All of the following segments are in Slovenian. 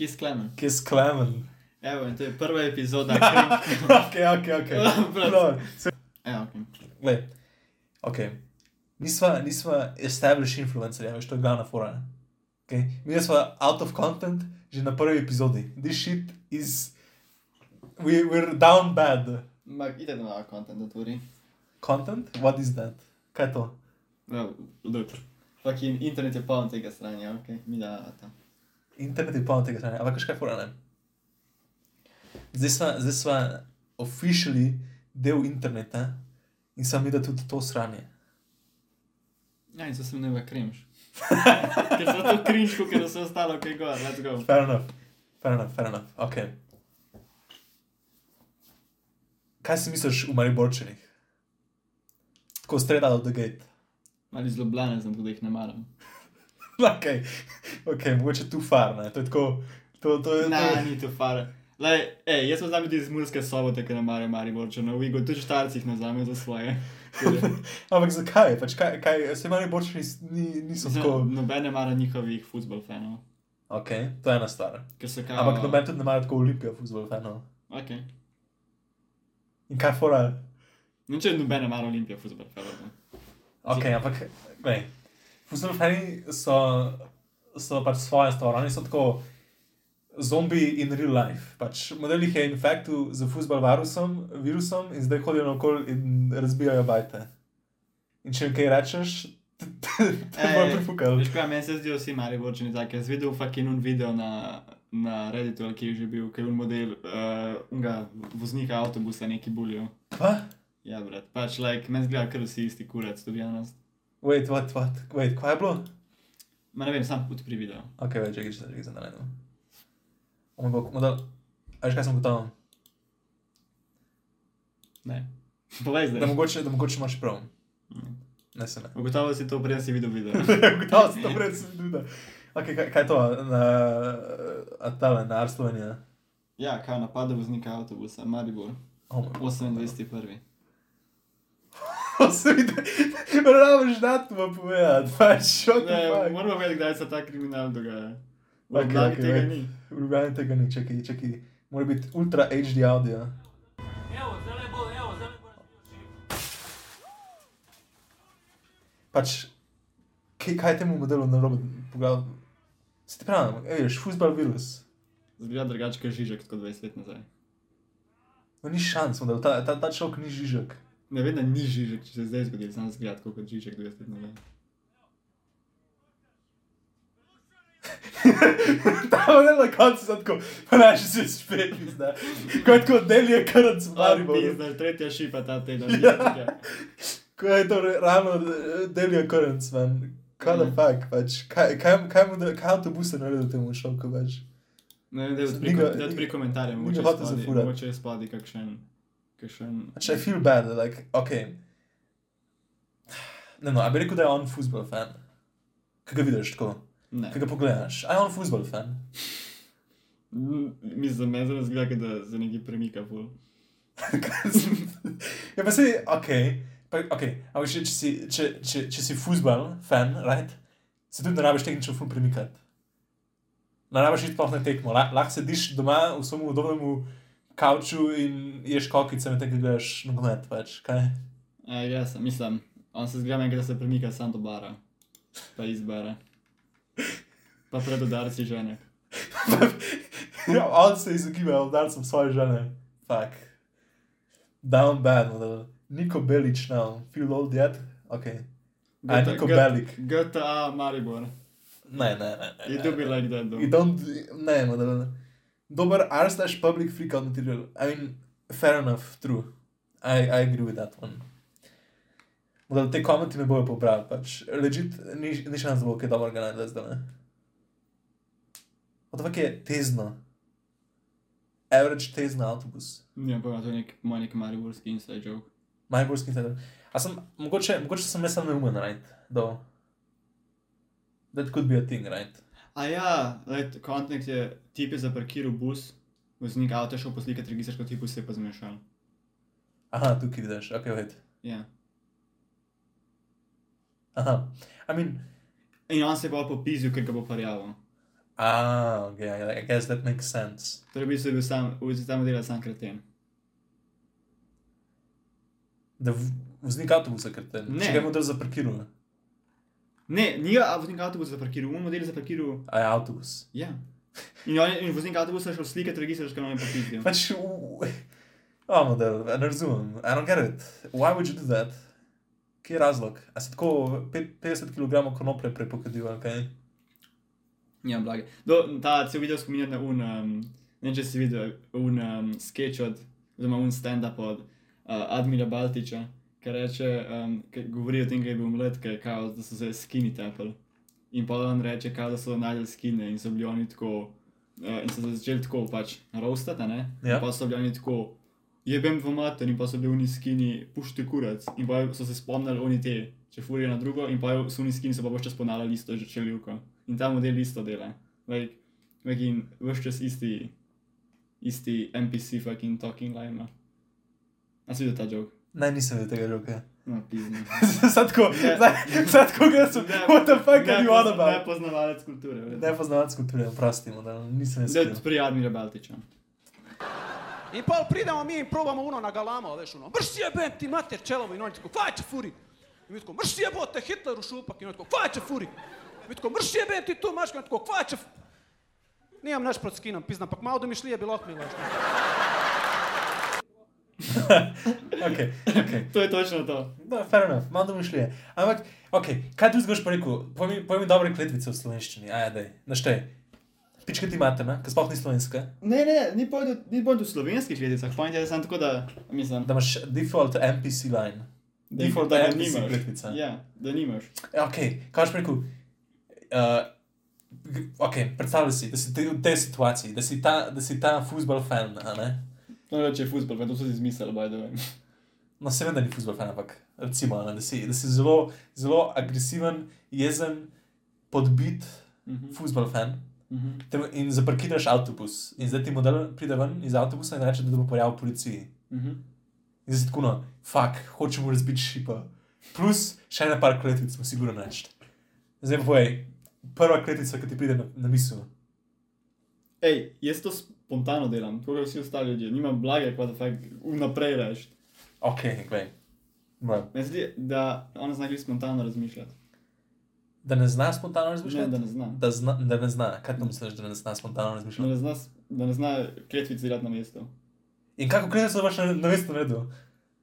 Kis Klemen. Kis Klemen. Evo, in to je prva epizoda. Ok, ok, ok. Prav. No, se- Evo, ok. Glej, ok. Nisva, nisva established influencerja, veš, to je glavna fora. Okay. Mi smo out of content že na prvi epizodi. This shit is. We, we're down bad. Ma, ide da malo content otvori. Content? What is that? Kaj je to? No, look. Fucking internet je poln tega stranja, ok. Mi da to. Internet je poln tega stranja, ampak kaj je fora, ne? Zdaj sva, zdaj sva officially del interneta in sem videl tudi to sranje. Ja, in so se mneva cringe. Ker so to kot je vse ostalo, ok, go, let's go. Fair enough, fair enough, fair enough. Ok. Kaj si misliš v Mariborčenih? Tako out of the gate. Mali zlobljane sem, tudi da jih ne maram. ok, ok, mogoče too far, ne? To je tako, to, to je. Ne, to... ni to far. Lej, ej, jaz sem znam ljudi iz Murske sobote, ki ne marajo Mariborčanov, vi go tudi štarcih ne vzame za svoje. Ampak zakaj? Pač kaj, kaj se Mariborčani s- ni, niso tako. Noben ne mara njihovih futbol fanov. Ok, to je ena stvar. Ker kao... Ampak noben tudi ne mara tako Olimpijo, futbol fanov. Ok. In kaj fora? No, noben ne mara Olimpije futbol fanov. Ok, ampak, gledaj, futbol fani so, so pač svoje stvar, oni so tako zombi in real life. Pač model jih je infektil z futbol virusom, virusom in zdaj hodijo naokoli in razbijajo bajte. In če jim kaj rečeš, te Ej, bo prifukal. Veš kaj, meni se zdijo vsi Mariborčani taki. Jaz videl fucking un video na, na Redditu, ki je že bil, ki je un model uh, unga voznika avtobusa neki bulijo. Pa? Ja, brat, pač, like, meni zgleda, kar vsi isti kurec, to bi javnost. Wait, what, what, wait, kaj je bilo? Ma ne vem, sam odpri video. Ok, več, čekaj, čekaj, čekaj, zdaj najdem. O moj bog, model, a veš kaj sem gotovo? Ne. Povej zdaj. Da mogoče, da mogoče imaš prav. Mm. Ne, se ne. Ugotovo si to prej si videl video. Ugotovo si to prej si videl video. Ok, kaj, kaj je to? Na, Atale, na Arslovenija? Ja, kaj napada voznika avtobusa, Maribor. Oh 28.1 to se mi da, rabiš datuma povedati, pač šok. Ne, moramo vedeti, kdaj se ta kriminal dogaja. Okay, okay, tega okay. ni. V Ljubljani tega ni, čakaj, čakaj. Mora biti ultra HD audio. Evo, zdaj bo, evo, zdaj bo. Pač, kaj, kaj temu modelu na robu poglavju? Se ti pravim, veš, fusbal virus. Zgleda drugače, kot žižek, kot 20 let nazaj. No, ni šans, da ta, ta, ta človek ni žižek. Ne vem, da ni Žižek, če se zdaj zgodi, samo zgleda tako kot Žižek 20 let nazaj. Ta model na koncu je tako, pa naši se spet, zna. Ko je tako delje krc v Mariboru. Pizda, tretja šipa ta teden. Ja. Ko je to ravno eh, delje krc, man. Kaj da Ja. fak, pač, kaj, kaj, kaj, model, kaj avtobuse naredil temu šoku več? Ne vem, da je Ni ga- odpri komentarje, ni mogoče ga hotel je spadi, zafurati. mogoče je spadi kakšen, kakšen... Pač, I feel bad, like, ok. Ne, no, a bi rekel, da je on futbol fan? Kaj ga vidiš tako? Ne. Kaj ga pogledaš? A je on futbol fan? Mislim, za me zelo zgleda, da se nekaj premika ful. ja, pa se, ok, pa, ok, ampak če, če, si, če, če, če si futbol fan, right, se tudi ne rabiš tehnično ful premikati. Ne rabiš iti sploh na tekmo, lah, lahko sediš doma v svojem udobnem kavču in ješ kokice, medtem ko gledaš nogomet, pač, kaj? Ja, jaz sem, mislim, on se zgleda da se premika sam do bara. Pa izbere. Pa pred udarci žene. ja, on se izogiba udarcem svoje žene. Fuck. Down bad, model. Niko Belič now. Feel old yet? Ok. A, Niko Belik. GTA Maribor. Ne, ne, ne. ne, You do ne. be like that, You though. don't, ne, model. Dober R slash public freak out material. I mean, fair enough, true. I, I agree with that one. Model, te komenti me bojo pobrali, pač. Legit, ni, ni šans, da bo kaj dobrega najdel zdaj, ne. What the fuck je tezno? Average tezno avtobus. Ne, pa to je nek moj nek mariborski inside joke. Majborski teden. A sem, mogoče, mogoče sem jaz sam neumen, right? Do. That could be a thing, right? A ja, let, kontakt je, tip je zaparkiral bus, voznik avta šel poslikati registrsko tipu, se je pa zmešal. Aha, tukaj vidiš, ok, wait. Ja. Aha. I mean, In on se je pa popizil, ker ga bo parjavo. Ah, ok, I guess that makes sense. Torej, v bistvu je bil sam, v bistvu tam delal sam kreten. Da voznik avtobusa, ker te Ne. če ga je model zaparkiral. Ne, ni ga voznik avtobusa zaparkiral, un model je zaparkiral. A je avtobus. Ja. In, on, je- in voznik avtobusa je šel slikati registrsko na nepotizem. Pač, v- o, model, ne razumem. I don't get it. Why would you do that? Kje je razlog? A si tako pet- 50 kg konoplje prepokadil, ali kaj? Ja, blage. Do, ta cel video spominja na un, um, ne če si videl, un um, sketch od, oziroma un stand-up od uh, Admira Baltiča, ki reče, um, ki govori o tem, da je bil mlad, ki je kao, da so se skini tepel. In pa on reče, kao, da so najdel skine in so bili oni tako, uh, in so se začeli tako pač roastati, ne? Ja. In pa so bili oni tako, jebem v mater in pa so bili oni skini, pušti kurac. In pa so se spomnili oni te, če furijo na drugo, in pa so oni skini, so pa vse čas ponavljali isto že čeljuko. In ta model isto dela. Like, like in vse čas isti, isti NPC fucking talking line. No. A si videl ta joke? Ne, nisam vidio tega roka. No, sad ko, ne, sad ko su sam, what the fuck are you on about? Nepoznavalac kulture. Vredno. Nepoznavalac kulture, oprostimo, da nisam jeskrilo. Ne, prije Admira Baltića. I pa pridamo mi i probamo uno na galama, veš ono, mrš jebem ti mater čelovo, i oni tako, kvaj će furi. I mi tako, mrš jebote Hitleru šupak, i oni tako, kvaj će furi. I mi tako, mrš jebem ti tu mačku, i tako, kvaj će... Nijem naš proc skinom, pizna, pak malo da mi šlije bilo okmilo. Okay, okay. To je točno to. Da, fair enough, malo domišljije. Ampak, ok, kaj boš pa rekel? Povej mi- Povej mi dobre kletvice v slovenščini, ajaj, daj, naštej. Pička ti materna, ki sploh ni slovenska, Ne, ne, ni point, ni point v slovenskih kletvicah, point je samo tako, da mislim, da imaš default NPC line. da, default da ga NPC nimaš. kletvica. Ja, da nimaš. Ja, Ok, kaj boš rekel? Uh, ok, predstavljaj si, da si te, v tej situaciji, da si ta, da si ta futbol fan, a ne? No, če je futbol, pa to so si izmislili, by the way. No, seveda ni fan, ampak recimo, a ne, da, si, da si zelo, zelo agresiven, jezen, podbit Mhm, futbol fan. mhm. Tem, in zaparkiraš avtobus, in zdaj ti model pride ven iz avtobusa in reče, da bo pojavil policiji. Mhm. In zdaj tako, no, fuk, hočemo razbiti šipa. Plus še ena par kletvic, smo sigurno reči. Zdaj pa povej, prva kletvica, ki ti pride na, na misel. Ej, jaz to spontano delam, tako kot vsi ostali ljudje, nimam blage, pa da fakt vnaprej reči. Ok, glej. Meni se zdi, da ona zna glih spontano razmišljati. Da ne zna spontano Ne, razmišljati? da ne zna. Da, zna, da ne zna. Kaj to misliš, da ne zna spontano Da razmišljati? ne zna, da ne zna kletvic delati na mestu. In kako kletvico imaš na, na mestu naredil?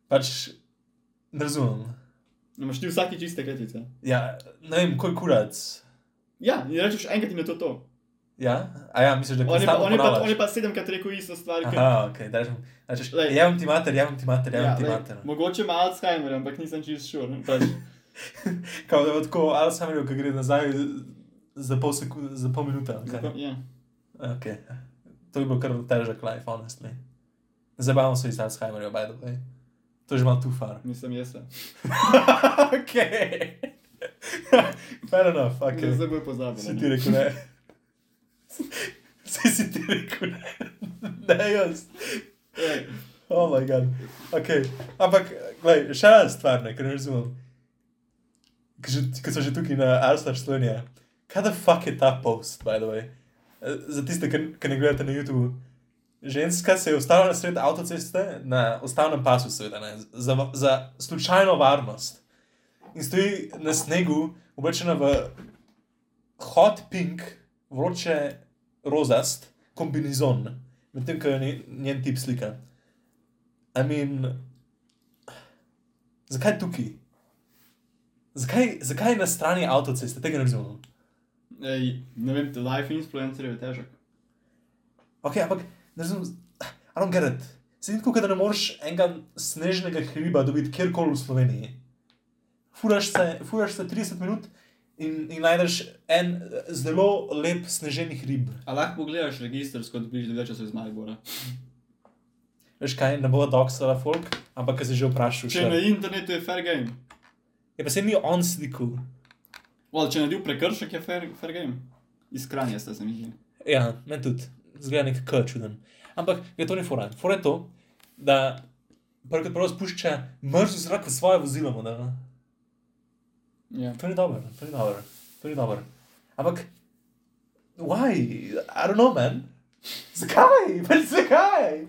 Pač ne razumem. Ne imaš ti vsake čiste kletvice. Ja, ne vem, koj kurac. Ja, in rečeš enkrat in je to to. Ja, a ja, misliš, da On je pa, konstantno on je pa, ponavljaš? on je pa sedemkrat rekel isto stvar. Aha, ok, da rečem. Rečeš, javim ti mater, javim ti mater, javim Ja, ti lej, mater. mogoče ima Alzheimer, ampak nisem čist šur. Pač. Kao da bo tako Alzheimer, ki gre nazaj za pol, seku, za pol minute. kaj? Ja. Okay. To je bil kar težek life, honestly. Zabavam se iz Alzheimerja, by the way. To je že malo too far. Nisem jaz. se. ok. Fair enough, ok. Zdaj bo pozabil. Si ti rekel ne. Si si ti rekel ne. Ne, jaz. Oh moj bog. Okay. Ampak, gledaj, še ena stvar, ne, ker ne razumem. Ker so že tukaj na Alstar Slovenija. Kaj da fuck je ta post, by the way? Eh, Za tiste, ki ne gledate na YouTubu. Ženska se je ustavila na sred avtoceste, na ustavnem pasu, seveda, ne, za, za slučajno varnost. In stoji na snegu, oblečena v hot pink, vroče rozast kombinizon, medtem ko je nje- njen tip slika. I mean, zakaj tukaj? Zakaj, zakaj na strani avtoceste? Tega ne razumem. ej, ne vem, life influencer je težek. Ok, ampak ne razumem, I don't get it. Se ni tako, kot da ne moreš enega snežnega hriba dobiti kjerkoli v Sloveniji. Furaš se, furaš se 30 minut in, in najdeš en eh, zelo lep sneženi hrib. A lahko pogledaš registrsko, da bliž dve časa iz Maribora. Veš kaj, ne bo doksala folk, ampak ki si že vprašal. Če šle. na internetu je fair game. Je pa se ni on slikal. Well, če naredil prekršek, je fair, fair game. Iz kranja ste se mi zdi. Ja, meni tudi, zgleda nek k čuden. Ampak je to ni fora. Fora je to, da prvo spušča mrzlo zrak v svoje vozilo. model. Ja. To ni dobro, to ni dobro, to ni dobro. Ampak Why? I don't know, man. Zakaj? Pač zakaj?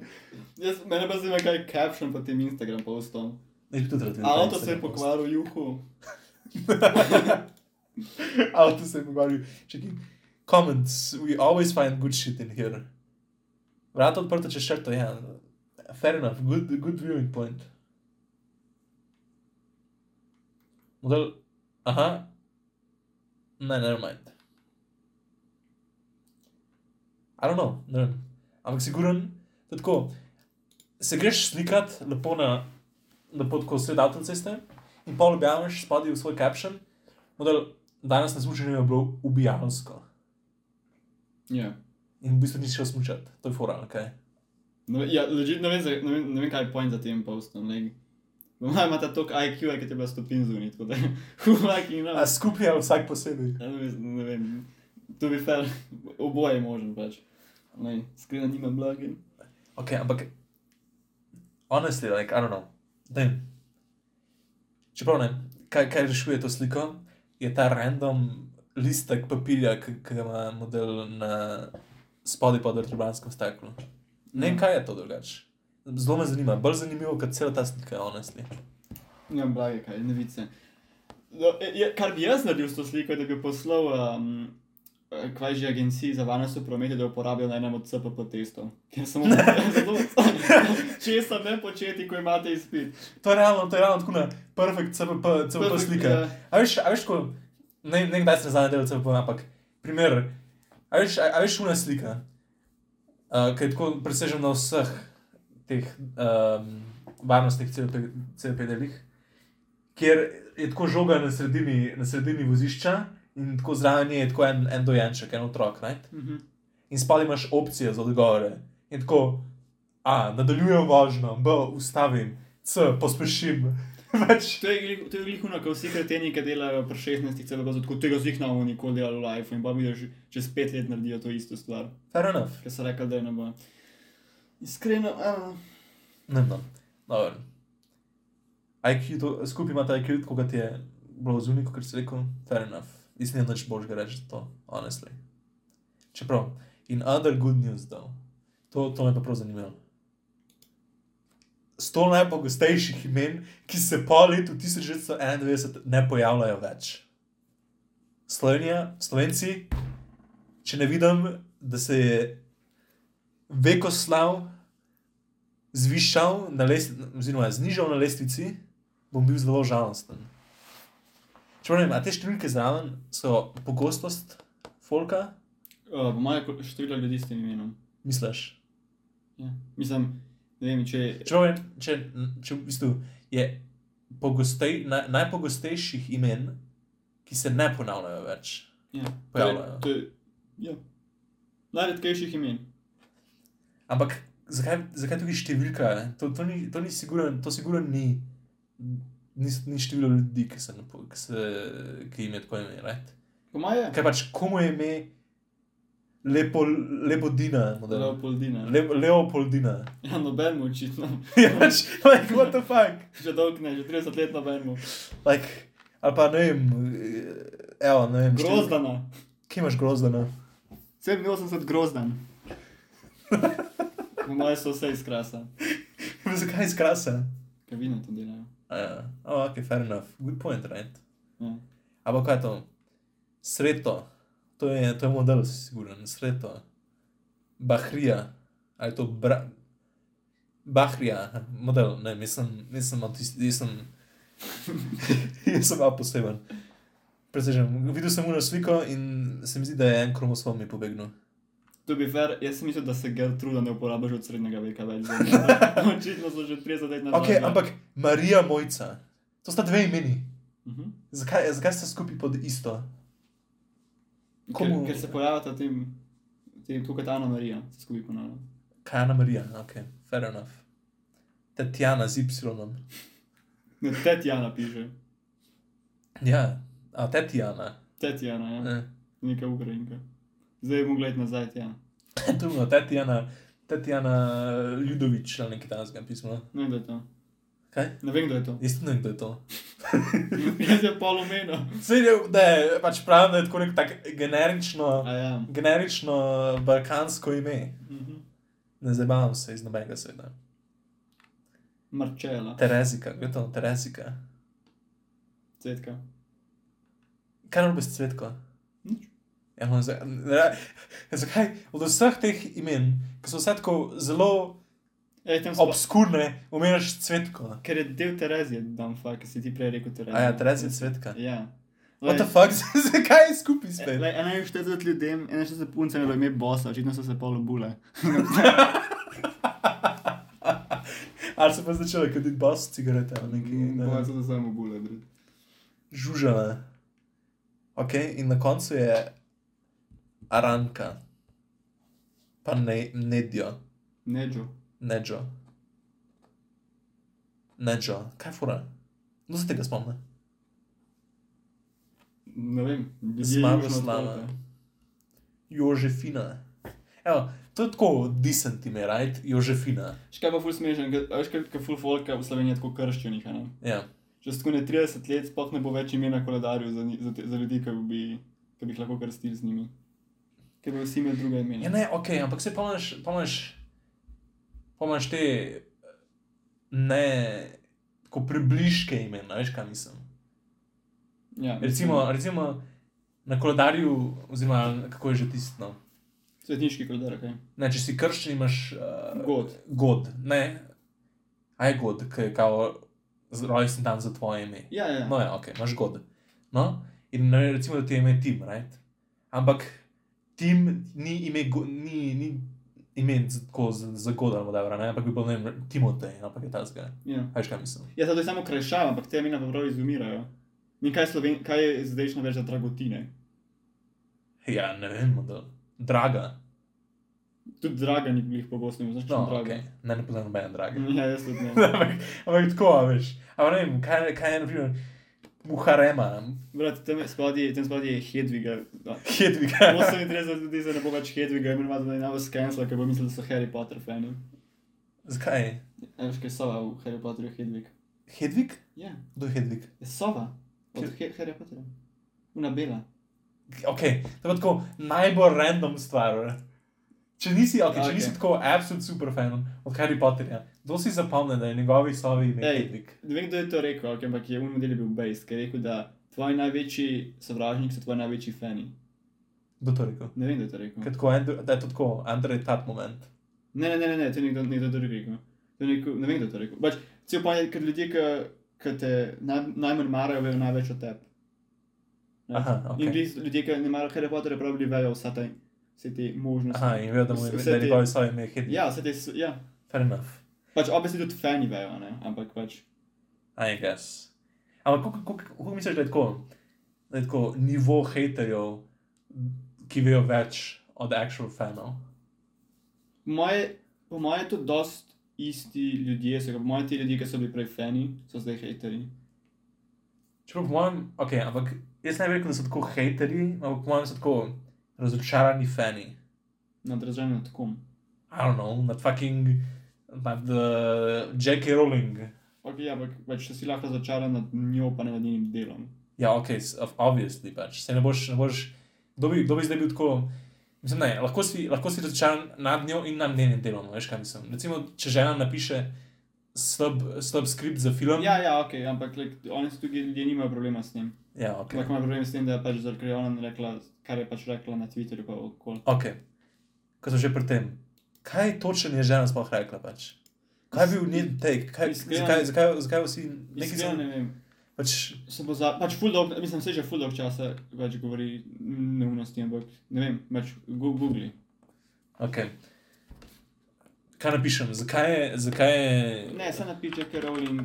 Jaz, mene pa zanima, kaj je caption pod tem Instagram postom. Avto se je pokvaril, juhu. Avto se je pokvaril. Čakaj. Comments. We always find good shit in here. Vrata odprta čez črto, ja. Fair enough. Good, good viewing point. Model. Aha. Ne, never mind. I don't know, ne vem. Ampak siguren, je tako. Se greš slikat lepo na, lepo tako sred avtoceste in pol objavljaš spodaj v svoj caption, model danes na smučanju je bilo ubijalsko. Ja. In v bistvu nisi šel smučati, to je fora, kaj. Ne, ve- ja, legit, ne, vem, ne, vem, ne vem, kaj je point za tem postom. Like, Doma imate toliko IQ, ki te bo stopin zunit, tako da who fucking A knows. skupaj ali vsak posebej. Ja, ne, vem, ne vem, to bi fair, oboje je možen pač. Ne, skrina nima blagin. Ok, ampak. Honestly, like, I don't know. Daj. Čeprav ne, kaj, kaj rešuje to sliko, je ta random listek papirja, ki ga ima model na spodaj pod vertebranskem steklu. Ne vem, kaj je to drugače. Zelo me zanima, bolj zanimivo kot cela ta slika, honestly. Nimam blage, kaj, ne vice. No, e, je, kar bi jaz naredil s to sliko, da bi poslal, um, kaj že agenciji za varnost v prometu, da jo uporabijo na enem od CPP testov. Ker samo zato, česa ne početi, ko imate izpit. To je realno, to je realno tako na perfekt CPP, CPP Perfect, slika. ja. A veš, a veš, ko, ne, ne kdaj se nazadnje delal CPP, ampak primer, a veš, a, a veš una slika, uh, ki je tako presežen na vseh teh um, varnostnih CP, CP delih, kjer je tako žoga na sredini, na sredini vozišča in tako zraven je tako en, en dojenček, en otrok, right? Mhm. in spodaj imaš opcije za odgovore. In tako, A, nadaljujem vožnjo, B, ustavim, C, pospešim. Več. To je glihuna, ko vsi kreteni, ki delajo pri 16, celo pa zato tega z jih ne bomo nikoli delali v live in pa vidiš, čez pet let naredijo to isto stvar. Fair enough. Ker so rekli, da je ne bo. Iskreno, uh, Ne, no. Dobro. IQ, to, skupaj imate IQ, kot ga ti je bilo zunaj, kot si rekel, fair enough. Mislim, da nič božga reči za to, honestly. Čeprav, in other good news, though. To, to me pa prav zanima. Sto najpogostejših imen, ki se po letu 1991 ne pojavljajo več. Slovenija, Slovenci, če ne vidim, da se je Vekoslav zvišal na lestvici, oziroma znižal na lestvici, bom bil zelo žalosten. Če pravim, a te številke zraven so pogostost folka, uh, po mojem število ljudi s tem imenom. misliš? Ja. Mislim, ne vem, če Če, pravim, če, če v bistvu je pogostej, na, najpogostejših imen, ki se ne ponavljajo več. Ja. Pojavljajo. To je, ja. Najredkejših imen. Ampak zakaj, zakaj tukaj številka? To, to, ni, to ni siguren, to siguren ni, ni, ni število ljudi, ki, se, ki, se, ki jim je tako ime. Right? Kaj pač komu je ime Lepo, Lepodina, model. Leopoldina. Le, Leopoldina. Ja, noben mu očitno. ja, pač, like, what the fuck? Že dolg ne, že 30 let noben mu. Like, ali pa ne vem, evo, ne vem. Grozdana. Kje imaš grozdana? 87 grozdan. Po mojem so vse iz krasa. Zakaj iz krasa? Kaj vino to delajo. Uh, oh, ok, fair enough. Good point, right? Ja. Ampak kaj je to? Sreto. To je, to je model, si siguren. Sreto. Bahrija. Ali je to bra... Bahrija, model, ne, nisem, nisem autist, nisem, nisem malo poseben. Presežem, videl sem eno sliko in se mi zdi, da je en kromosom mi pobegnil. To bi fair, jaz sem mislil, da se Gertruda ne uporablja že od srednjega veka več. Očitno so že 30 let nazaj. Ok, ampak Marija Mojca, to sta dve imeni. Mhm. Zakaj, zakaj sta skupaj pod isto? Ker, Komu- ker se pojavljata tem, tem tukaj ta Ana Marija, se skupaj ponavlja. Kaj je Ana Marija? Ok, fair enough. Tatjana z Y. Ne, Tetjana piše. Ja, a Tatjana. Tetjana, ja. Eh. Neka Ukrajinka. Zdaj bomo gledati nazaj, ja. Imamo Tatjana, Tatjana Ljudovič ali nekaj takega pisma. Ne, da je to. Kaj? Ne vem, kdo je to. Jaz ne vem, kdo je to. Jaz je pol omenil. Sej, da je pač pravim, da je tako nek tak generično, A ja. generično balkansko ime. Mhm. Ne zabavam se iz nobenega sveta. Marčela. Terezika, kdo je to? Terezika. Cvetka. Kaj narobe s cvetko? Nič. Ja, no, zdaj, ne, zakaj? Od vseh teh imen, ki so vse tako zelo obskurne, umeniš cvetko. Ker je del Terezije, fakt, ki si ti prej rekel Terezija. A ja, Terezija cvetka. Ja. What the fuck, zakaj je skupaj spet? Lej, 41 ljudem, 41 puncem je bilo ime bossa, očitno so se pol obule. Ali so pa začeli kaditi boss cigarete ali nekaj? Boja ne. so se samo obule, bro. Žužave. Ok, in na koncu je Aranka, pa ne, Nedjo, Neđo. Nedžo. Nedžo, kaj fura? No, se tega spomne. Ne vem, ljudje Zmago južno od slava. Kolpe. Jožefina. Evo, to je tako decent ime, right? Jožefina. Še kaj pa ful smešen, veš, kaj kaj ful folka v Sloveniji je tako krščenih, ne? Ja. Čez tako ne 30 let sploh ne bo več imena na koledarju za, za, te, za ljudi, ki bi, ki bi jih lahko krstili z njimi. Ker bi vsi imeli druga imena. Ja, ne, ok, ampak se pomeniš, pomeniš, pomeniš te ne, tako približke imena, veš kaj mislim. ja Recimo, recimo na koledarju, oziroma kako je že tisto. No? Svetniški koledar, kaj? Ne, če si krščen, imaš uh, God. God, ne, aj god, ki je kao rojsten dan za tvoje ime. Ja, ja. No, ja, ok, imaš god. No, in ne, recimo, da ti je ime Tim, right? Ampak Tim ni ime, go- ni, ni ime tako za, za god ali whatever, ne, ampak bi bil, ne vem, Timotej, ampak je ta zga. ja. Veš kaj mislim? Ja, zato je samo krajšava, ampak te imena pa prav izumirajo. In kaj, Sloven... kaj je zdajšnjo več za dragotine? Ja, ne vem, da. Draga. Tudi draga ni bilih pogosto, ne znaš, No, draga. okay. Ne, ne poznam nobene drage. Ja, jaz tudi ne. ampak, ampak tako, veš. Ampak ne vem, kaj, kaj je, na primer, Muharema, Brat, tam spodaj, je Hedviga. Da. Hedviga. 38 ljudi se ne bo več Hedviga, imenovati da je navo skenslal, ker bo mislil, da so Harry Potter fani. Zakaj? A veš, kaj je sova v Harry Potterju Hedvig? Hedvig? Ja, Kdo je Hedvig? je sova. Od He Harry Pottera. Una bela. Ok, to je tako najbolj random stvar. Če nisi, okay, če Ok. nisi tako absolut super fan od Harry Potterja, kdo si zapomne, da je njegovi sovi ime. Hedvig? Ne vem, kdo je to rekel, okay, ampak je v modelu bil Based, ki je rekel, da tvoji največji sovražnik so tvoji največji fani. Kdo to rekel? Ne vem, kdo je to rekel. Tako, Andrew- Da je to tako, Andrej tat moment. Ne, ne, ne, ne, ne to je nekdo, nekdo drug rekel. Je nekdo, ne vem, kdo je to rekel. Pač, cel pa je, ker ljudje, ki, te naj, najmanj marajo, vejo največ o tebi. Aha, ok. In glih ljudje, ki ne marajo Harry Potterja, pravi, vejo vse te, vse te možnosti. Aha, in vejo, da mu je Vse njegovi sovi ime Hedvig. Ja, vse te, s- ja. Fair enough. Pač obvesli tudi fani vejo, ne? ampak pač. I guess. Ampak kako- misliš, da je tako, da je tako nivo haterjev, ki vejo več od actual fanov? Moje, po moje je to dost isti ljudje, se po moje ti ljudje, ki so bili prej fani, so zdaj hateri. Čeprav po mojem, ok, ampak jaz ne bi rekel, da so tako haterji, ampak po mojem so tako razočarani fani. Nadraženi nad kom. I don't know, nad fucking, nad uh, J.K. Rowling. Ok, ja, ampak pač če si lahko začaran nad njo, pa ne nad njenim delom. Ja, ok, s- of- obviously pač. Se ne boš, ne boš, kdo bi, kdo bi zdaj bil tako, mislim, ne, lahko si, lahko si razočaran nad njo in nad njenim delom, veš kaj mislim. Recimo, če žena napiše slab, slab skript za film. Ja, ja, ok, ampak like, oni so tudi ljudje nimajo problema s tem. Ja ok. Okay. Lahko imajo problem s tem, da je pač zaradi ona rekla, kar je pač rekla na Twitterju, pa okoli. Ok, ko smo že pri tem. Kaj točno je žena sploh rekla? Pač? Kaj je bil njen take? Kaj, Iskreno- zakaj, zakaj, zakaj vsi neki so? ne vem. Pač, Se bo za, pač full dog, mislim, se že full dog časa več govori neumnosti, ampak ne vem, pač googli. ok. Kaj napišem? Zakaj je, zakaj je... Ne, se napiše, ker Rowling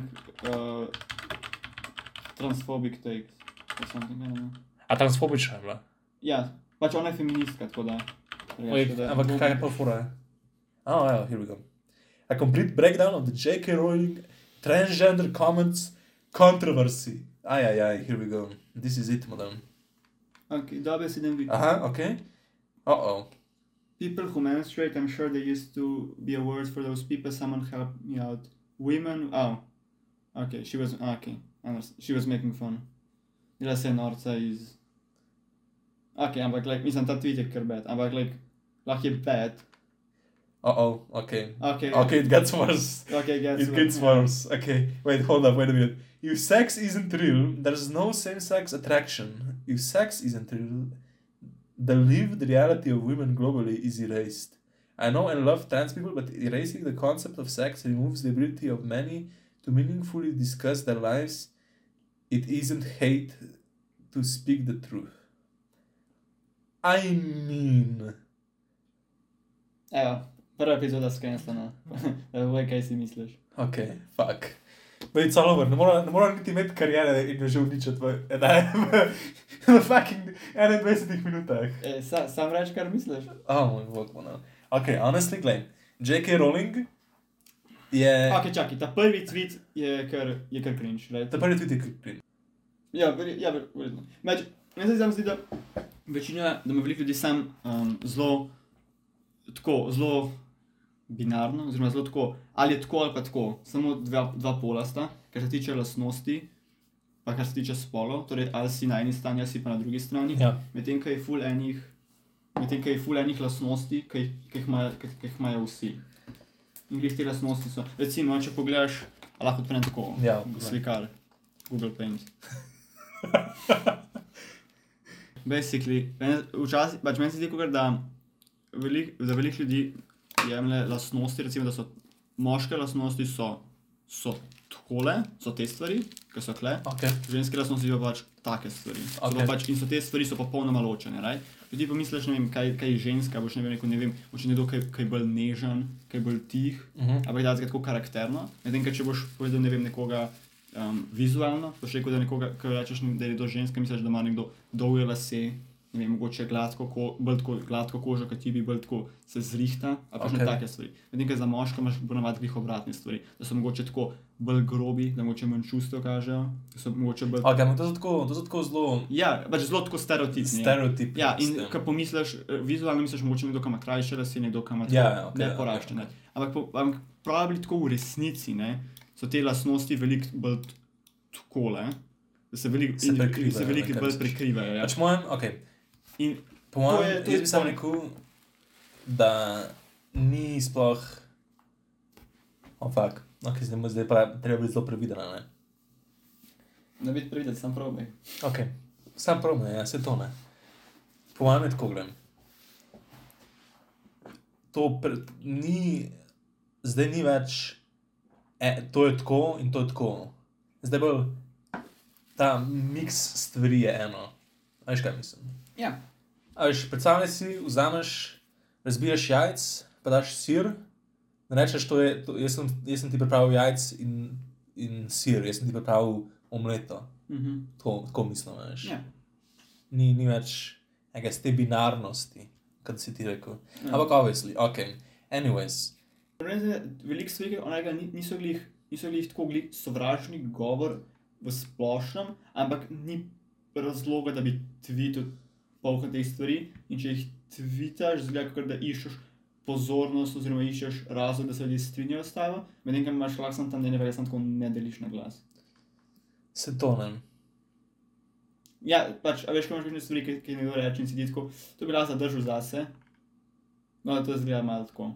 uh, transphobic takes. Or something, I don't know. A je bila? Ja, pač ona feministka, tako da. Oj, drugače, da- ampak kaj je pa fura? Oh, yeah, here we go. A complete breakdown of the J.K. Rowling transgender comments controversy. Aj, aj, aj, here we go. This is it, madam. Ok, dobe si idem videti. Aha, ok. Uh oh. People who menstruate, I'm sure there used to be a word for those people. Someone help me out. Women, oh. Ok, she was, ah, ok. She was making fun. Dela se je norca iz... Ok, ampak, like, mislim, ta tweet je kar bad, ampak, like, lahko je bad. Oh, oh, okay. Ok, Okay, it gets worse. ok, gets It gets worse. Okay, wait, hold up, wait a minute. If sex isn't real, there's no same sex attraction. If sex isn't real, the lived reality of women globally is erased. I know and love trans people, but erasing the concept of sex removes the ability of many to meaningfully discuss their lives. It isn't hate to speak the truth. I mean, Evo, prva epizoda skenslana. Vej, kaj si misliš. ok, fuck. But it's all over. Ne mora, ne mora niti imeti karijere in jo že uničiti v, v, fucking 21 minutah. E, sa, sam reč, kar misliš? Oh, moj bog, no. Ok, honestly, glej. J.K. Rowling je... Ok, čakaj, ta prvi tweet je kar, je kar cringe. Right? Ta prvi tweet je kripin. Ja, verjetno. Ja, ver- verjetno. Meč, meni se zdi, da večina, da ima veliko ljudi sam um, zelo, tako, zelo binarno, oziroma zelo tako, ali je tako ali pa tako, samo dva, dva pola sta, kar se tiče lastnosti, pa kar se tiče spolov, torej ali si na eni strani, ali si pa na drugi strani. Ja. Medtem, ko je full enih, medtem, ko je full enih ki ki jih imajo vsi. In glih te lastnosti so, recimo, če pogledaš, lahko odprem tako, Ja, slikar, Google Paint. Basically, včasih, pač meni se zdi, kakor da velik, da veliko ljudi jemlje lastnosti, recimo, da so moške lastnosti so, so takole, so te stvari, ki so kle, Ok. ženske lastnosti so pač take stvari. So Ok. pa pač, in so te stvari so popolnoma ločene. Right? Ti pomisliš, ne vem, kaj, kaj je ženska, boš ne vem, rekel, ne vem, boš nekdo, kaj, kaj bolj nežen, kaj bolj tih, Uh -huh. ampak da je tako karakterno. Medtem, ko če boš povedal, ne vem, nekoga um, vizualno, boš rekel, da nekoga, ko rečeš, da je to ženska, misliš, da ima nekdo dolge lase, vem, mogoče gladko, ko, bolj tako gladko kožo, kot ti bi bolj tako se zrihta, ali pa še Ok. take stvari. Medtem, ko za moška imaš ponavadi glih obratne stvari, da so mogoče tako bolj grobi, da mogoče manj čustev kažejo, da so mogoče bolj. Ampak to so tako, to so tako zelo Ja, pač zelo tako stereotipni. ja. stereotipi. Ja, in ko pomisliš, eh, vizualno misliš, mogoče nekdo, ki ima krajše lase, nekdo, ki ima Ja, ja, ok, ne ok, poraščene. ok. Ampak, po- ampak pravi tako v resnici, ne, so te lastnosti veliko bolj t- takole, da se veliko Se in- in prekrivajo, se veliko ne, kaj bolj misliš? prekrivajo. Ja. Pač mojem, ok. In Po mojem, jaz bi sam point. rekel, da ni sploh. O, oh, fuk. Ok, zdaj, zdaj pa treba biti zelo previden, ne? ne biti previden, sam probaj. Ok, sam problem, ja, se to ne. Po mojem je tako gledam. To pre, ni, zdaj ni več, e, to je tako in to je tako. Zdaj bolj ta miks stvari je eno. Veš kaj mislim? Ja. A veš, predstavljaj si, vzameš, razbiješ jajc, pa daš sir, da rečeš, to je, to, jaz, sem, jaz sem ti pripravil jajc in, in sir, jaz sem ti pripravil omleto. Mhm. Tako, tako mislim, veš. Ja. Ni, ni več neke te binarnosti, kot si ti rekel. Ja. Ampak, obvisli, ok. Anyways, Veliko stvari onega ni- niso glih, niso glih tako glih sovražni govor v splošnem, ampak ni razloga, da bi tweetil polka teh stvari. In če jih tvitaš, zgleda, kot da iščeš pozornost, oziroma iščeš razlog, da se ljudje strinjajo s tabo, medtem ko imaš lahko tam, ne veš, tako ne deliš na glas. se to ne. Ja, pač, a veš, ko imaš kakšne stvari, ki, ki nekdo reče in si ti tako, to bi lahko zadržal zase. No, to zgleda malo tako.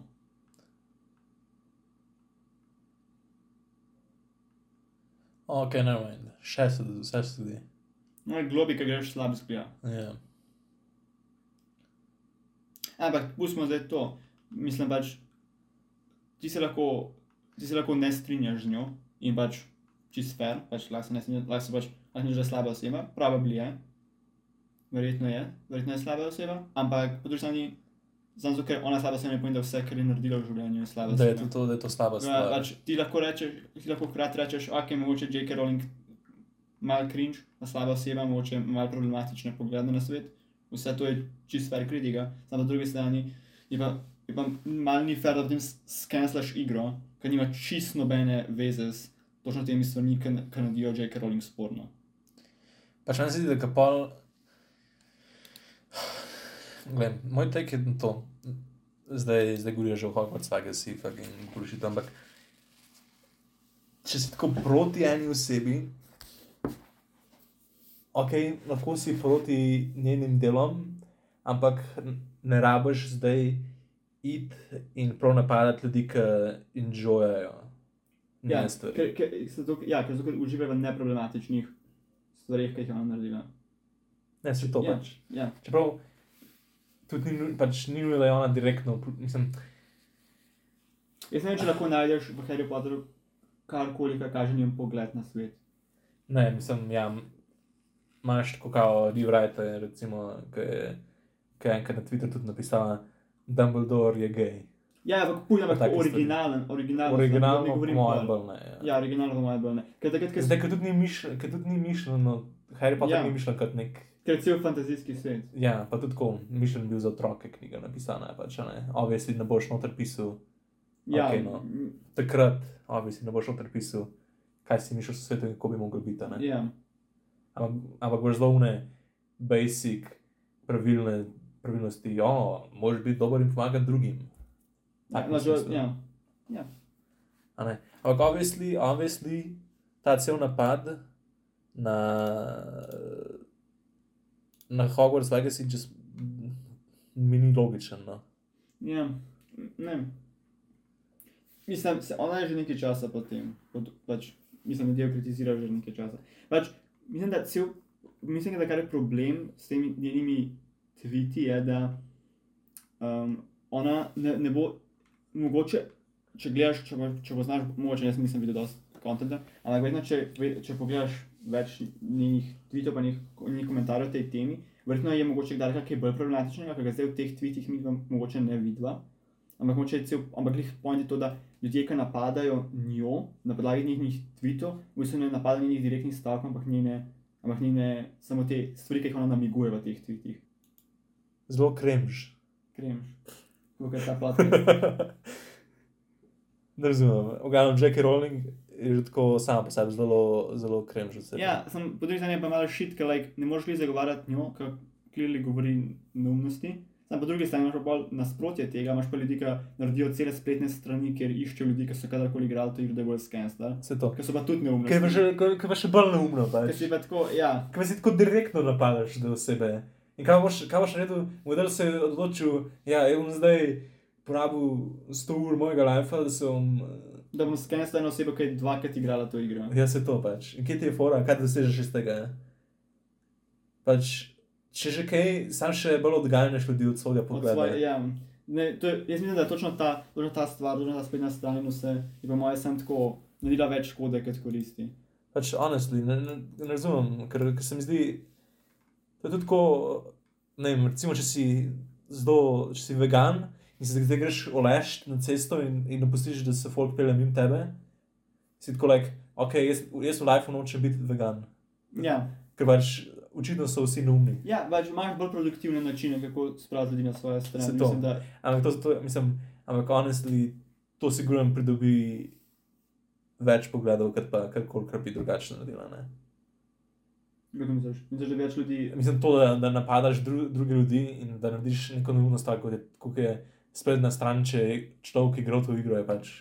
Ok, ne vem, še se vse se zdi. No, globi, ki greš slab zgleda. Ja. Ampak pustimo zdaj to. Mislim pač, ti se lahko, ti se lahko ne strinjaš z njo in pač čist fair, pač lahko se ne strinjaš, lahko se pač, lahko že slaba oseba, probably je. Verjetno je, verjetno je slaba oseba, ampak po drugi strani, znam zato, ker ona slaba oseba ne pomeni, da vse, kar je naredila v življenju, je slaba Da je to, to, da je to slaba Ja, stvar. pač, ti lahko rečeš, ti lahko hkrati rečeš, ok, mogoče J.K. Rowling mal cringe, a slaba oseba, mogoče mal problematične poglede na svet. Vse to je čist fair kritika, samo po drugi strani je pa, je pa mal ni fair, da potem skenslaš igro, ker nima čist nobene veze s točno temi stvarmi, ki ki naredijo J.K. Rowling sporno. Pač meni se zdi, da kapal. Glej, moj tek je na to. Zdaj, zdaj govorijo že o Hogwarts Legacy, fucking bullshit, ampak če si tako proti eni osebi, ok, lahko si proti njenim delom, ampak ne rabiš zdaj iti in prav napadati ljudi, ki enjoyajo Ja, stvari. ker, ker, so to, ja, ker kot uživajo v neproblematičnih stvarih, ki jih ona naredila. Ne, se to Ja. pač. Ja. Čeprav tudi ni, pač ni nujno, da je ona direktno, mislim, Jaz ne vem, če lahko najdeš v Harry Potterju karkoli, kar kaže njen pogled na svet. ne, mislim, ja, imaš tako kao rewrite, recimo, ki je, ki je enkrat na Twitterju tudi napisala, Dumbledore je gay. Ja, ampak puj, ampak originalen, originalen. Originalno, pol. bolj ne. Ja. Ja, originalno mojem bolj ne. Ker takrat, ker, Zdaj, ker tudi ni mišljeno, ker tudi ni mišljeno, Harry Potter Ja. ni mišljen kot nek. ker je cel fantazijski svet. Ja, pa tudi tako, mišljen bil za otroke, knjiga napisana, pač, ne. Obvisi ne boš noter pisal, Ja, Okej, no. takrat, obvisi ne boš noter pisal, kaj si mišljal o svetu in kako bi mogel biti, a ne. Ja. Ampak, ampak boš zelo une, basic, pravilne, pravilnosti, o, moraš biti dober in pomagati drugim. Ja, Tak na žal, smislu. ja. ja. Ampak, obviously, obviously, ta cel napad na, na Hogwarts Legacy just mi ni logičen. No. Ja, ne. Mislim, se, ona je že nekaj časa po tem. Pod, pač, mislim, da jo kritizira že nekaj časa. Pač, mislim, da, cel, mislim, da kar je problem s temi njenimi tviti, je, da um, ona ne, ne bo mogoče, če gledaš, če, bo- če poznaš, mogoče jaz nisem videl dosti kontenta, ampak vedno, če, če pogledaš več njenih tvitov, pa njenih, komentarjev o tej temi, verjetno je mogoče kdaj kaj bolj problematičnega, ker ga zdaj v teh tvitih mi dva mogoče ne vidva. Ampak, mogoče je cel, ampak glih point je to, da ljudje, ki napadajo njo na podlagi njenih tvitov, v bistvu ne napadajo njenih direktnih stavkov, ampak njene, ampak njene samo te stvari, ki jih ona namiguje v teh tvitih. Zelo kremž. Kremš. Kako je ta podcast. ne razumem. Oganem, Jackie Rowling je že tako sama po sebi zelo, zelo kremž. od sebe. Ja, sem po drugi strani je pa malo šit, ker like, ne moreš li zagovarjati njo, ker klirli govori neumnosti. Sam po drugi strani imaš pa bolj nasprotje tega, imaš pa ljudi, ki naredijo cele spletne strani, kjer iščejo ljudi, ki so kadarkoli igrali to igro, da je bolj skensta. Vse to. Ker so pa tudi neumni. Kaj pa še, kaj pa še bolj neumno, Ker pač. si pa tako, ja. Pa si tako direktno napadaš do osebe. In kaj boš, kaj boš naredil, model se je odločil, ja, je bom zdaj porabil 100 ur mojega lajfa, da se bom. Da bom skensta eno osebo, ki je dvakrat igrala to igro. Ja, se to pač. In kje ti je fora, kaj dosežeš iz tega? Pač, če že kaj, sam še bolj odganjaš ljudi od svojega Od pogleda. svoje, ja. Ne, to je, jaz mislim, da je točno ta, točno ta stvar, točno ta spletna stran in vse, je po mojem sem tako naredila več škode, kot koristi. Pač, honestly, ne, ne, ne razumem, ker, ker se mi zdi, da je tudi tako, ne vem, recimo, če si zelo, če si vegan in si zdaj greš olešt na cesto in, in dopustiš, da se folk pele mimo tebe, si tako like, ok, jaz, jaz v lifeu nočem biti vegan, Ja. ker pač očitno so vsi neumni. Ja, pač imaš bolj produktivne načine, kako spraviti ljudi na svoje strani. Se to. Mislim, da, Ampak to, to mislim, ampak honestly, to sigurno pridobi več pogledov, kot pa karkoli, kar bi drugače naredila. Ne? kako misliš? Misliš, da več ljudi. Mislim, to, da, da napadaš dru, druge ljudi in da narediš neko neumno stvar, kot je, kot je sprednja stran, če je človek igral to igro, je pač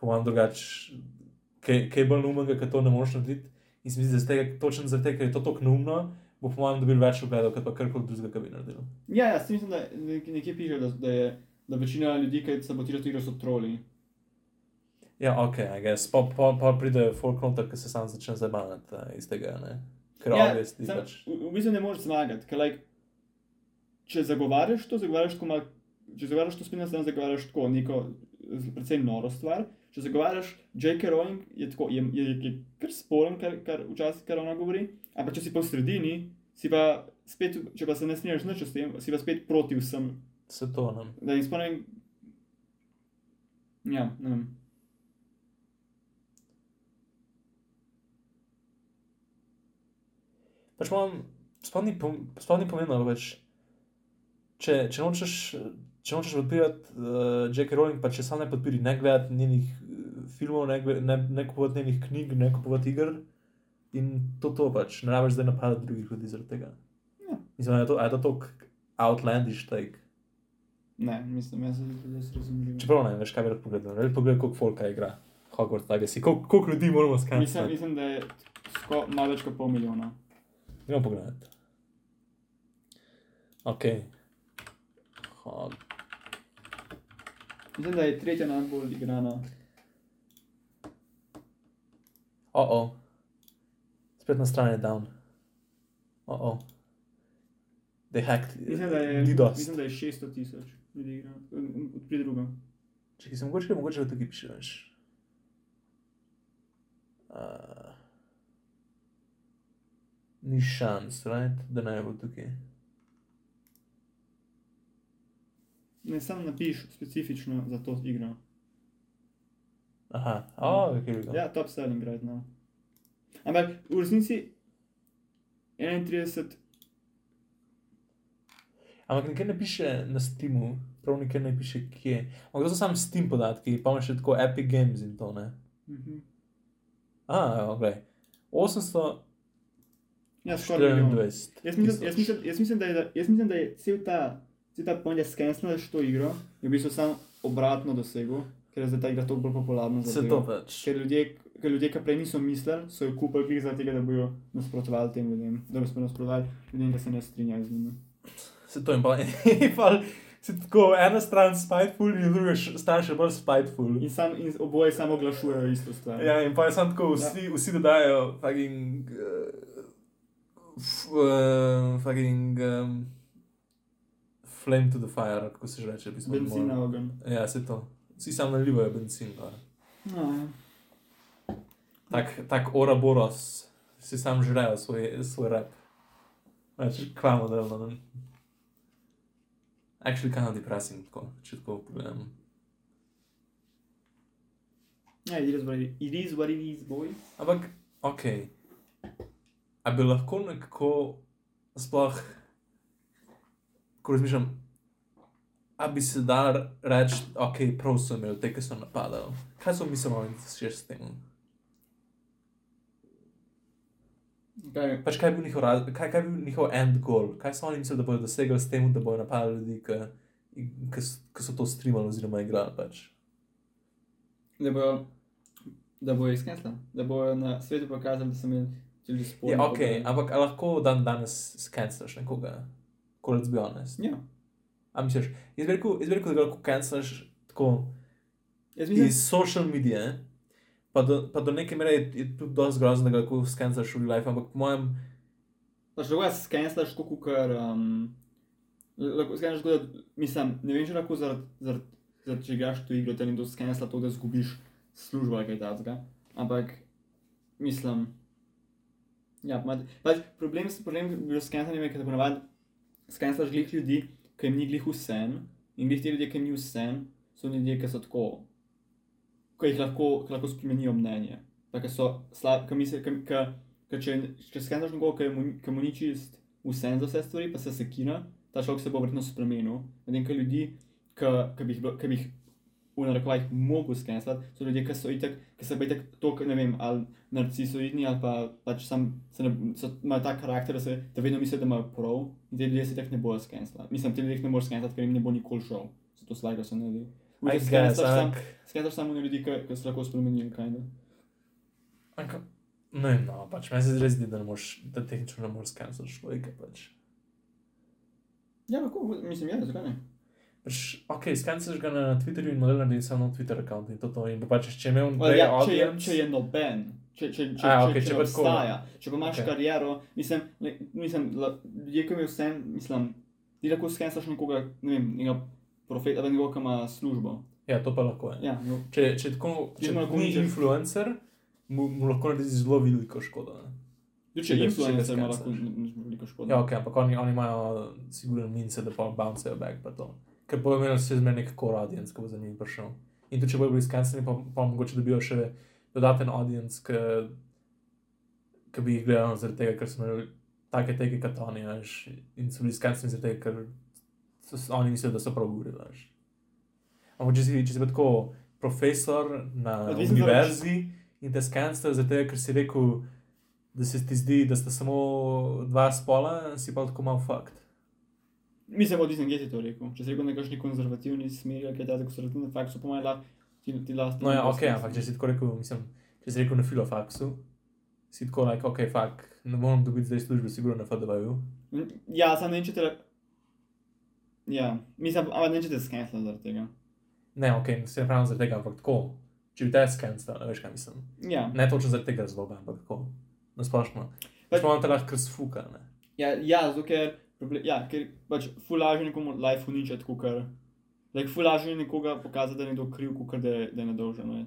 po mojem drugače, kaj, kaj bolj neumnega, ker to ne moreš narediti. In se mi zdi, da tega, točno zaradi tega, ker je to tako neumno, bo po mojem dobil več ogledov, kot pa karkoli drugega, kar bi naredil. Ja, jaz mislim, da nek- nekje piše, da, da je da večina ljudi, ki sabotirajo to igro, so troli. Ja, ok, I guess. Pa, pa, pa pride folk noter, ki se sam začne zabavati uh, iz tega, ne. Ker Ja, obvesti pač. v, v bistvu ne moreš zmagati, ker like, če zagovarjaš to, zagovarjaš tako malo, če zagovarjaš to spletno stran, zagovarjaš tako neko precej noro stvar. Če zagovarjaš J.K. Rowling, je, tako, je, je, je kar sporen, kar, kar včasih kar ona govori, ampak če si pa v sredini, si pa spet, če pa se ne sniješ nič s tem, si pa spet proti vsem. Se to nam. Da jim spomnim. Ja, ne vem. Pač imam, spomni, spomni pomembno, pač, če, če nočeš, če nočeš podpirati uh, J.K. Rowling, pa če sam ne podpiri, ne gledati njenih filmov, ne, ne, ne kupovati njenih knjig, ne kupovati iger. In to to pač, ne rabiš zdaj napadati drugih ljudi zaradi tega. Ja. Mislim, je to, a je to tok outlandish take. Ne, mislim, jaz se zelo razumem. Čeprav ne veš, kaj bi rad pogledal, ne bi pogledal, koliko folka igra. Hogwarts Legacy. Kol, koliko ljudi moramo Mislim, skanirati? mislim, da je sko, malo več kot pol milijona. Gremo pogledati. Ok. Hog. Mislim, da je tretja najbolj igrana. Oh, oh. Spletna stran je down. Oh, oh. They hacked. Mislim, da je, DDoS. mislim, da je 600 tisoč ljudi igra. Pri drugem. Če sem mogoče, mogoče tukaj piše več. Uh, ni šans, right? da ne bo tukaj. Ne, sam napiš specifično za to igro. Aha, oh, ok, okay, Ja, top selling right now. Ampak v resnici 31, Ampak nikjer ne piše na Steamu, prav nikjer ne piše kje. Ampak to so samo Steam podatki, pa imaš še tako Epic Games in to ne. mhm. Ah, ok. 800. ja, skoraj milijon. 24. Jaz mislim, jaz, mislim, jaz, mislim, da je, jaz mislim, da je cel ta, cel ta point, da skenslaš to igro, je v bistvu sam obratno dosegel, ker je zdaj ta igra toliko bolj popularna. Se to pač. Ker ljudje, ker ljudje, ki prej niso mislili, so jo kupili glih zaradi tega, da bojo nasprotovali tem ljudem, da se nasprotovali ljudem, ki se ne strinjajo z njimi. Se to in pa, pa si tako ena stran spiteful in druga stran še bolj spiteful. In, sam, in oboje samo oglašujejo isto stvar. Ja, in pa je samo tako, vsi, ja. vsi dodajo fucking. Uh, f, uh, fucking. Um, flame to the fire, kako se že reče. Benzin na ogenj. Ja, se to. Vsi samo nalivajo benzin. gor. No, ja. Tak, tak ora boros, si sam žrejo svoj, svoj rap. Več kvamo delno. Ne? Actually, kind of depressing, tako, če tako pogledam. Ja, it is what it, it is, what it is, boy. Ampak, ok. A bi lahko nekako sploh, ko razmišljam, a bi se dal reči, ok, prav so imeli te, ki so napadali. Kaj so mislili še s tem? Kaj, Pač kaj je bil njihov, kaj, kaj je bil njihov end goal? Kaj so oni mislili, da bodo dosegli s tem, da bodo napadali ljudi, ki, ki, so to streamali oziroma igrali? Pač? da bojo, da bojo izkensla, da bojo na svetu pokazali, da so imeli tudi spol. Ja, ok, ampak lahko dan danes skenslaš nekoga? Ko let's be honest. Ja. A misliš, jaz bi rekel, jaz bi rekel da ga lahko cancelaš tako mislim, iz social medije, pa do, pa do neke mere je, je tudi dosti grozno, da ga lahko cancelaš v real life, ampak po mojem, še lahko skenslaš tako, ker um, lahko skenslaš tako, da mislim, ne vem, če lahko zaradi, zaradi, zaradi če igraš to igro, te nekdo skensla to, da zgubiš službo ali kaj takega. Ampak mislim, ja, pa, pač problem, s- problem pri skenslanju je, ker ponavadi skenslaš glih ljudi, ki jim ni glih vsem in glih ti ljudje, ki jim ni vsem, so ljudje, ki so tako, ki jih lahko, ki lahko spremenijo mnenje. Tako so slabi, ki mislijo, ki, ki, ki če, če skeniraš nekoga, ki mu, ki mu ni čist vsem za vse stvari, pa se sekira, ta človek se bo verjetno spremenil. Medtem ko ljudi, ki, ki bi jih, v narekovajih mogel skenirati, so ljudje, ki so itek, ki se pa itek to, ne vem, ali narcisoidni ali pa pač sam, se ne, so, imajo tak karakter, da, se, da vedno mislijo, da imajo prav in te ljudje se itek ne bojo skenirati. Mislim, te ljudje ne moreš skenirati, ker jim ne bo nikoli šel. Zato slago se guess, ampak, Skeniraš samo na ljudi, ki, ki se lahko spremenijo, kaj ne. ampak, ne vem, no, pač meni se res zdi, da ne moreš, da tehnično ne moreš cancelaš človeka, pač. Ja, lahko, mislim, ja, zakaj ne? Pač, ok, scancelaš ga na Twitterju in model naredi samo Twitter račun in to to. In pa pač, če imel Well, prej ja, če, je, audience, če je noben, če, če, če, A, če, okej, če, če če pa tako, obstaja, če pa imaš okay. kariero, mislim, le, mislim ljudje, ki imajo vse, mislim, ti lahko skenslaš nekoga, ne vem, nekega profeta, ali nekoga, ki ima službo. Ja, to pa lahko je. Ja, no, Če, če tako, če Ti lahko ni ničeš. influencer, mu, mu lahko naredi zelo veliko škodo. Ne? Tudi Če če ga- influencer če ima lahko veliko škodo. Ja, ok, ampak oni, oni imajo siguren mince, da pa bouncejo back pa to. Ker pa imeno se zmer nek core audience, ki bo za njim prišel. In tudi če bojo bili skensleni, pa, pa mogoče dobijo še dodaten audience, ki, ki bi jih gledali zaradi tega, ker so imeli take teke veš, in so bili skensleni zaradi tega, ker so, oni mislijo, da so prav govorili. Ampak če si, če si pa tako profesor na Odvisno univerzi in te skenslajo zaradi tega, ker si rekel, da se ti zdi, da sta samo dva spola, si pa tako malo fakt. Mislim, odvisno, kje si to rekel. Če si rekel na kakšni konzervativni smeri, ali kaj takega, konzervativni fakt, so po mojem lahko Ti, ti last No, ja, ok, ampak če si tako rekel, mislim, če si rekel na filofaksu, si tako, like, ok, fak, ne morem dobiti zdaj službe, sigurno na FDV-ju. Ja, sam ne vem, če te. Ja, mislim, ampak ne vem, če te skensla zaradi tega. Ne, ok, se ne pravim zaradi tega, ampak tako. Če bi te skenstala, veš kaj mislim. Ja, Ne točno zaradi tega razloga, ampak tako. Nasplošno. Pač- imamo te lahko sfuka, ne. ja, ja zato ker, proble- ja, ker pač fulaže nekomu life uničati, kot kar. Like, fulaže nekoga pokazati, da je nekdo kriv, kot da, je- da je nedolžen. ne.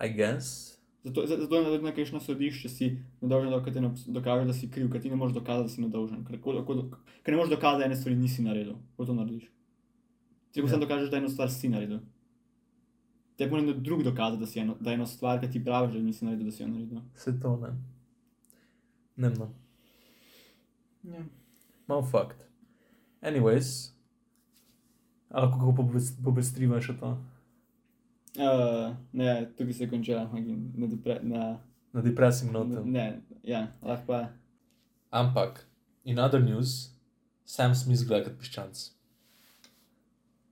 I guess. Zato, za- zato je na kakšno sodišče si nedolžen, dokler ti ne obs- dokaže, da si kriv, ker ti ne moreš dokazati, da si nedolžen. Ker, ko, ko, ker ne moreš dokazati, da ene stvari nisi naredil. Kako to narediš? Ti lahko Ja. samo dokažeš, da eno stvar si naredil. Te mora nekdo drug dokazati, da, si eno, da eno stvar, ki ti praviš, da nisi naredil, da si jo naredil. Se to ne. Ne, no. Ja. Mal fucked. Anyways. Ali kako pobes- pobestriva še to? Uh, ne, tukaj se konča, na, depre, na, Na depressing note. ne, ja, lahko pa. Ampak, in other news, Sam Smith gleda kot piščanc.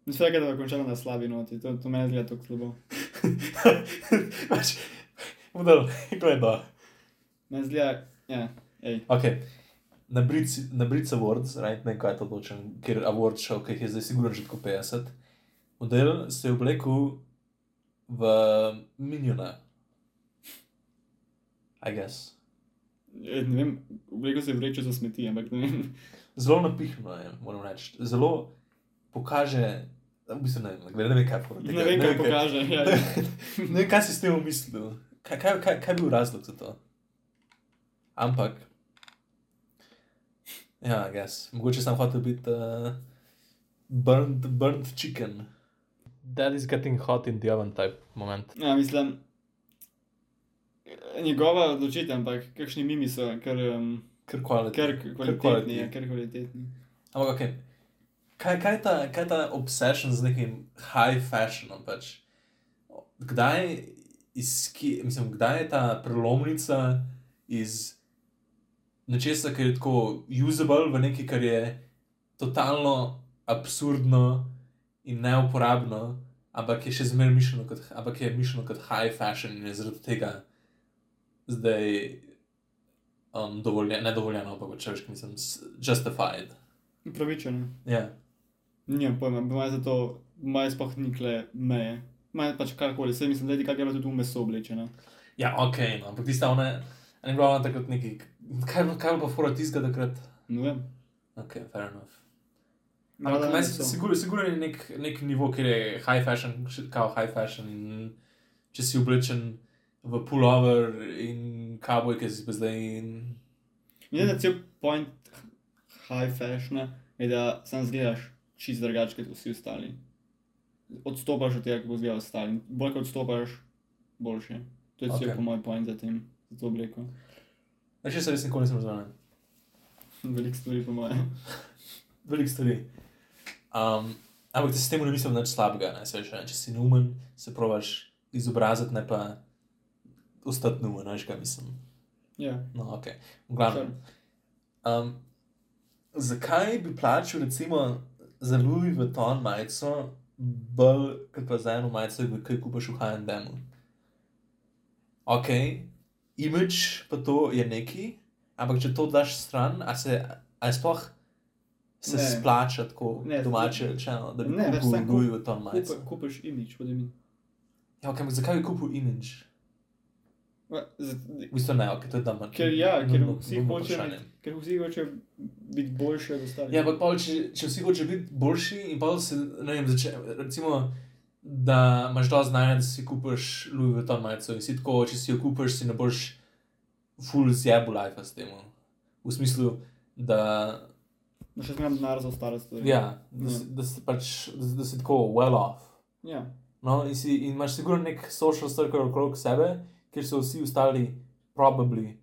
Vse, da bo končalo na slabi noti, to, to meni zgleda tako slabo. Pač, udal, gleda. Meni zgleda, ja, ej. Ok, na Brits, na Brits Awards, right, ne kaj je to točen, ker award show, ki jih je zdaj sigurno že tako 50, model se je oblekel v Miniona. I guess. E, Ne vem, obleko se je vreče za smeti, ampak ne vem. Zelo napihno je, moram reči. Zelo pokaže, v bistvu ne vem, ne vem, kaj povedati. Ne vem, kaj pokaže. Ja. Ne vem, kaj si s tem mislil. Kaj, kaj, kaj, kaj je bil razlog za to? Ampak, ja, gess. Mogoče sem hotel biti uh, burnt, burnt chicken. That is getting hot in the oven type moment. ja, mislim, njegova odločitev, ampak kakšni mimi so, ker, um, Ker kvalitetno. ker kvalitetni, ja, ker kvalitetni. Ampak, ok. Kaj, kaj, je ta, kaj je ta obsession z nekim high fashionom? Pač? Kdaj, iz, mislim, kdaj je ta prelomnica iz nečesa, kar je tako usable, v nekaj, kar je totalno absurdno in neuporabno, ampak je še zmeraj mišljeno kot, ampak je mišljeno kot high fashion in je zaradi tega zdaj um, dovoljen, ne dovoljeno, ampak če veš, mislim, justified. Pravičeno. Ja. Nimam pojma, po mojem zato, moje sploh nikle meje. Moje pač karkoli, vse mislim, da je kaj tudi v meso oblečeno. Ja, ok, no, ampak tista ona, ni bila ona takrat neki, kaj, kaj pa fora tiska takrat? Ne vem. Ok, fair enough. Ampak meni se sigurno, sigurno je nek, nek nivo, kjer je high fashion, kao high fashion in če si oblečen v pullover in kavbojke si pa zdaj in... Mislim, da cel point high fashiona je, da sam zgledaš čist drugače kot vsi ostali. Odstopaš od tega, kako zgledajo ostali. Bolj kot odstopaš, boljše. To je cel Ok. po moj point za tem, za to obleko. Še se res nikoli nisem razumel. Veliko stvari po mojem. Veliko stvari. Um, ampak da s tem ne mislim nič slabega, ne, veš, če si numen, se probaš izobraziti, ne pa ostati numen, ne veš, kaj mislim. Ja, No, ok. V glavnem. Um, zakaj bi plačal, recimo, za Louis Vuitton majico, bolj kot pa za eno majico, ki jo kupiš v HM? Ok, imidž pa to je neki, ampak če to daš stran, a se a sploh se Ne. splača tako Ne, domače rečeno, da bi Ne, kupil Louis kup- Vuitton majico? Kup, kupiš imič, pod imin. Ja, ok, ampak zakaj bi kupil imidž? V bistvu ne, ok, to je dama. Ker ja, ker vsi biti- ker vsi hočejo biti boljši od ostalih. Ja, ampak pol, če, če vsi hoče biti boljši, in pa se, ne vem, zače, recimo, da imaš dovolj znanja, da si kupiš Louis Vuitton majico in si tako, če si jo kupiš, si ne boš full zjebu life s tem. V smislu, da, Da še zmeraj denar za ostale stvari. ja, da, si, da, si pač, da, da si tako well off. Ja. No, in, si, in imaš sigurno nek social circle okrog sebe, kjer so vsi ostali probably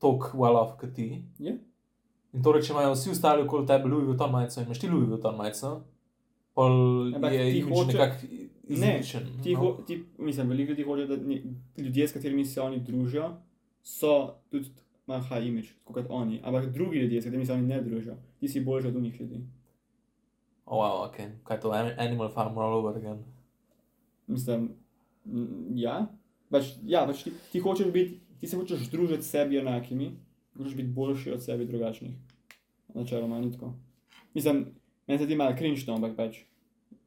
tako well off kot ti. Ja. In torej, če imajo vsi ostali okoli tebe Louis Vuitton majico in imaš ti Louis Vuitton majico, pol Ampak je ti hoče- nekako Ne. Ti, no. ho, ti, mislim, veliko ljudi hoče, da ni, ljudje, s katerimi se oni družijo, so tudi imajo high image, kot oni. Ampak drugi ljudje, s katerimi se oni ne družijo, ti si boljši od njih ljudi. Oh, wow, ok. Kaj je to? An- Animal Farm all over again. Mislim, ja. Pač, ja, pač ti, ti hočeš biti, ti se hočeš združiti s sebi enakimi, hočeš biti boljši od sebi drugačnih. Načeloma ni tako. Mislim, meni se ti malo cringe to, ampak pač.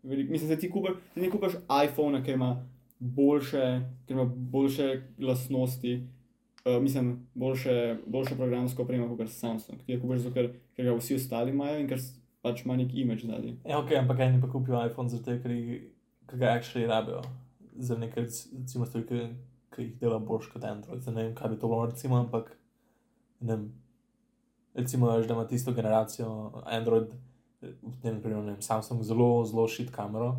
Velik, mislim, da ti, kupaš, ti ne kupaš iPhone, ki ima boljše, ki ima boljše lastnosti, uh, mislim, boljše, boljše programsko opremo kot Samsung. Ti ga kupaš zato, ker, ker ga vsi ostali imajo in ker pač ima neki imidž zadnji. Ja, ok, ampak eni pa kupijo iPhone zato, ker, ker ga actually rabijo. Za nekaj, recimo, stvari, ki, ki jih dela boljš kot Android. Zdaj ne vem, kaj bi to bilo, recimo, ampak ne vem. Recimo, da ima tisto generacijo Android, v tem primeru, ne vem, Samsung zelo, zelo šit kamero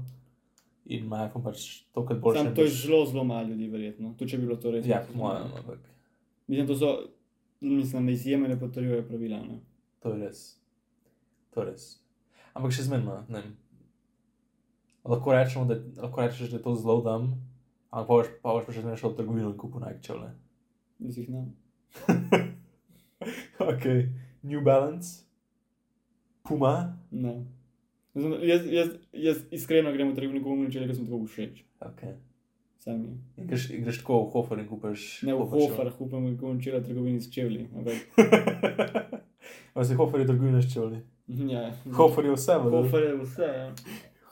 in ima iPhone pač tokrat boljše. Sam to je zelo, zelo malo ljudi, verjetno. Tu če bi bilo to res. Ja, po mojem, ampak Mislim, to so, mislim, izjeme ne potrjujejo pravila. Ne? to je res. To je res. Ampak še zmerno, ne vem. Lahko rečemo, da, lahko rečeš, da je to zelo dam, ampak pa boš pa, boš pa še zmerno šel v trgovino in kupil Nike čevlje. Mislim, ne. ok, New Balance, Puma, ne. Mislim, jaz, jaz, jaz iskreno grem v trgovino, kupim čele, ker sem tako všeč. ok. Sam. In greš, greš tako v Hofer in kupiš. Ne v Hofer Hofer, kupim kupim čele v trgovini s čevlji. Ampak, si Hofer je trgovina s čevlji. ja. Hofer je vse, Hofer, Hofer je vse, ja.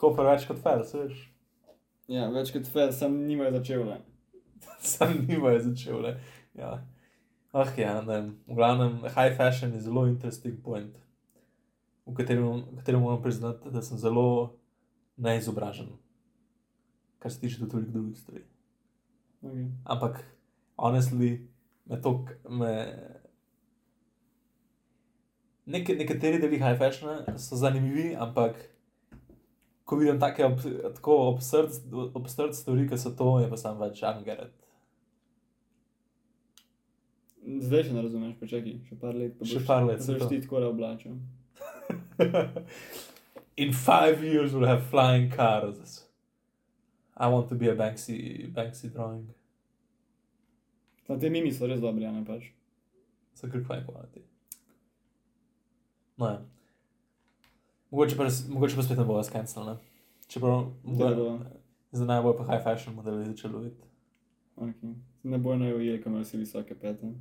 Hofer več kot Fels, veš. Ja, več kot fer, sam nimajo za čevlje. Sam nimajo začel. Ja. Ah, ja, ne vem. V glavnem, high fashion je zelo interesting point, v katerem, v katerem moram priznati, da sem zelo neizobražen, kar se tiče tudi veliko drugih stvari. Okay. Ampak, honestly, me to, me... Nek, nekateri deli high fashiona so zanimivi, ampak ko vidim take ob, tako obsrd stvari, ki so to, je pa sam več angered. Zdaj še ne razumeš, počakaj, še par let. pa Še boš- par let, Se boš ti tako oblačil. In five years we'll have flying cars. I want to be a Banksy, Banksy drawing. Na te mimi so res dobri, ne pač. So good fine quality. No, ja. Mogoče pa, mogoče pa spet ne bo vas cancel, ne? Čeprav, bo. za najbolj pa high fashion modeli začelo videti. Okay. Ne bojo naj ujeli, ko imajo vsi visoke pete.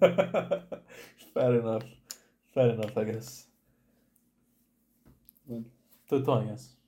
Fair enough. Fair enough, I guess. Dobro. To je to, I guess.